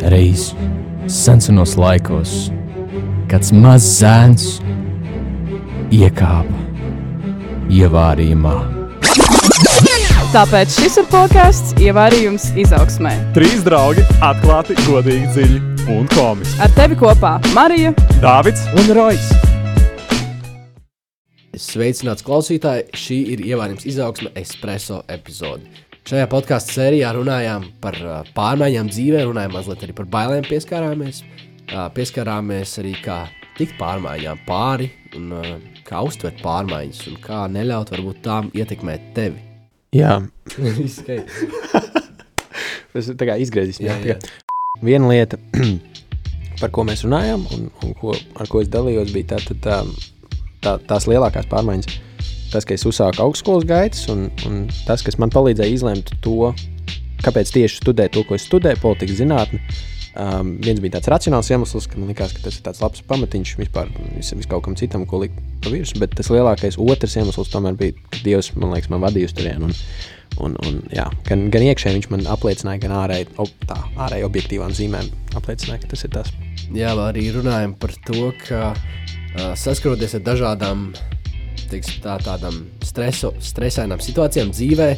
Reiz senos laikos, kāds mazs zēns iekāpa ievārījumā. Tāpēc šis ir podkāsts Ievārījums izaugsmē. Trīs draugi atklāti, godīgi, dziļi un komiski. Ar tevi kopā Marija Dāvids Un Rojas! Sveicināts klausītāji! Šī ir ievērojams izaugsme espreso epizode. Šajā podkāstu sērijā runājām par pārmaiņām dzīvē, runājām mazliet arī par bailēm, pieskārāmies. Pieskārāmies arī kā tikt pārmaiņām pāri un kā uztvert pārmaiņas un kā neļaut varbūt tām ietekmēt tevi. Jā, Viss ok. tas tā kā izgriezīsim. Jā, Jā, jā. Viena lieta, par ko mēs runājām, un, un ko, ar ko es dalījos, bija tā, tā, tā, tā, tās lielākās pārmaiņas. Tas, ka es uzsāku augstskolas gaitas, un, un tas, kas man palīdzēja izlemt to, kāpēc tieši studēt to, ko es studēju, politikas zinātni. Um, viens bija tāds racionāls iemesls, ka man liekas, ka tas ir tāds labs pamatiņš vispār vis, vis kaut kam citam, ko likt pa virsmu. Bet tas lielākais otrs iemesls tomēr bija, ka Dievs man liekas, man vadīja uz turieni. Un, un, un, jā, gan, gan iekšēji viņš man apliecināja, gan ārēji, ob, tā, ārēji objektīvām zīmēm apliecināja, ka tas ir tas. Jā, arī runājam par to, ka uh, saskaroties ar dažādām teiksim, tā, tādām stresainām situācijām dzīvē,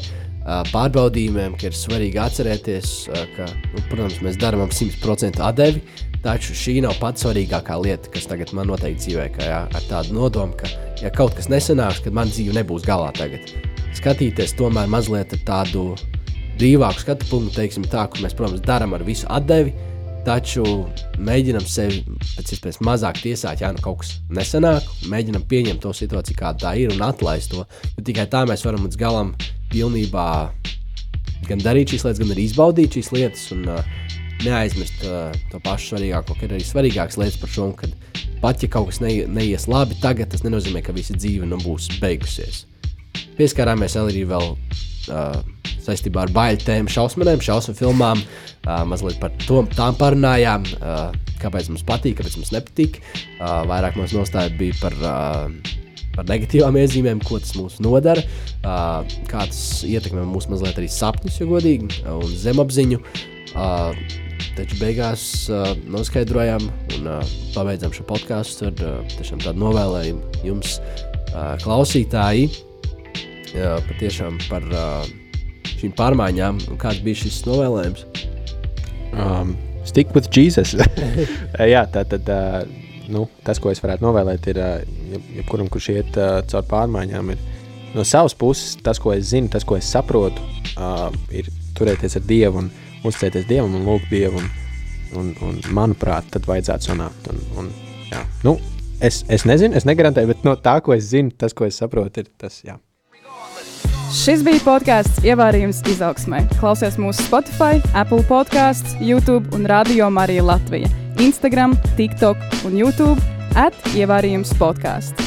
pārbaudījumiem, ka ir svarīgi atcerēties, ka, nu, protams, mēs darām ap 100% atdevi, taču šī nav pats svarīgākā lieta, kas tagad man noteikti dzīvē, ka, jā, ar tādu nodomu, ka, ja kaut kas nesanāks, tad man dzīve nebūs galā tagad. Skatīties tomēr mazliet ar tādu brīvāku skatu punktu, teiksim tā, kur mēs, protams, darām ar visu atdevi, Taču mēģinam sevi pēc iespējas mazāk tiesāt, ja nu kaut kas nesanāk. Mēģinam pieņemt to situāciju, kāda tā ir, un atlaist to. Jo tikai tā mēs varam līdz galam pilnībā gan darīt šīs lietas, gan arī izbaudīt šīs lietas. Un, uh, Neaizmirst uh, to pašu svarīgāko, ka ir arī svarīgākas lietas par šo, ka pat ja kaut kas ne, neies labi, tagad tas nenozīmē, ka visa dzīve nu būs beigusies. Pieskārāmies arī vēl uh, saistībā ar bailēm, šausmām, šausmu filmām. Uh, mazliet par to, tām parunājām, uh, kāpēc mums patīk, kāpēc mums nepatīk. Uh, vairāk mums nostāja bija par, uh, par negatīvām iezīmēm, ko tas mums nodara, kā tas ietekmē mūsu mazliet arī sapņus, ja godīgi, un zemapziņu. Taču beigās noskaidrojām un pabeidzām šo podkāstu ar tiešām tādu novēlējumu jums, klausītāji, patiešām par šīm pārmaiņām un kāds bija šis novēlējums. Um, stick with Jesus. Jā, tā tad. Uh, nu, tas, ko es varētu novēlēt, ir uh, jeb, jebkuram, kurš iet uh, caur pārmaiņām, ir no savas puses tas, ko es zinu, tas, ko es saprotu, uh, ir turēties ar Dievu un uzticēties Dievam un lūgt Dievu. Un, un, un, manuprāt, tad vajadzētu sanākt. Un, un, jā. nu, es, es nezinu, es negarantēju, bet no tā, ko es zinu, tas, ko es saprotu, ir tas. Jā. Šis bija podkāsts Ievārījums izaugsmē. Klausies mūsu Spotify, Apple podkāsts, YouTube un Radio Marija Latvija. Instagram, TikTok un YouTube at Ievārījums podkāsts.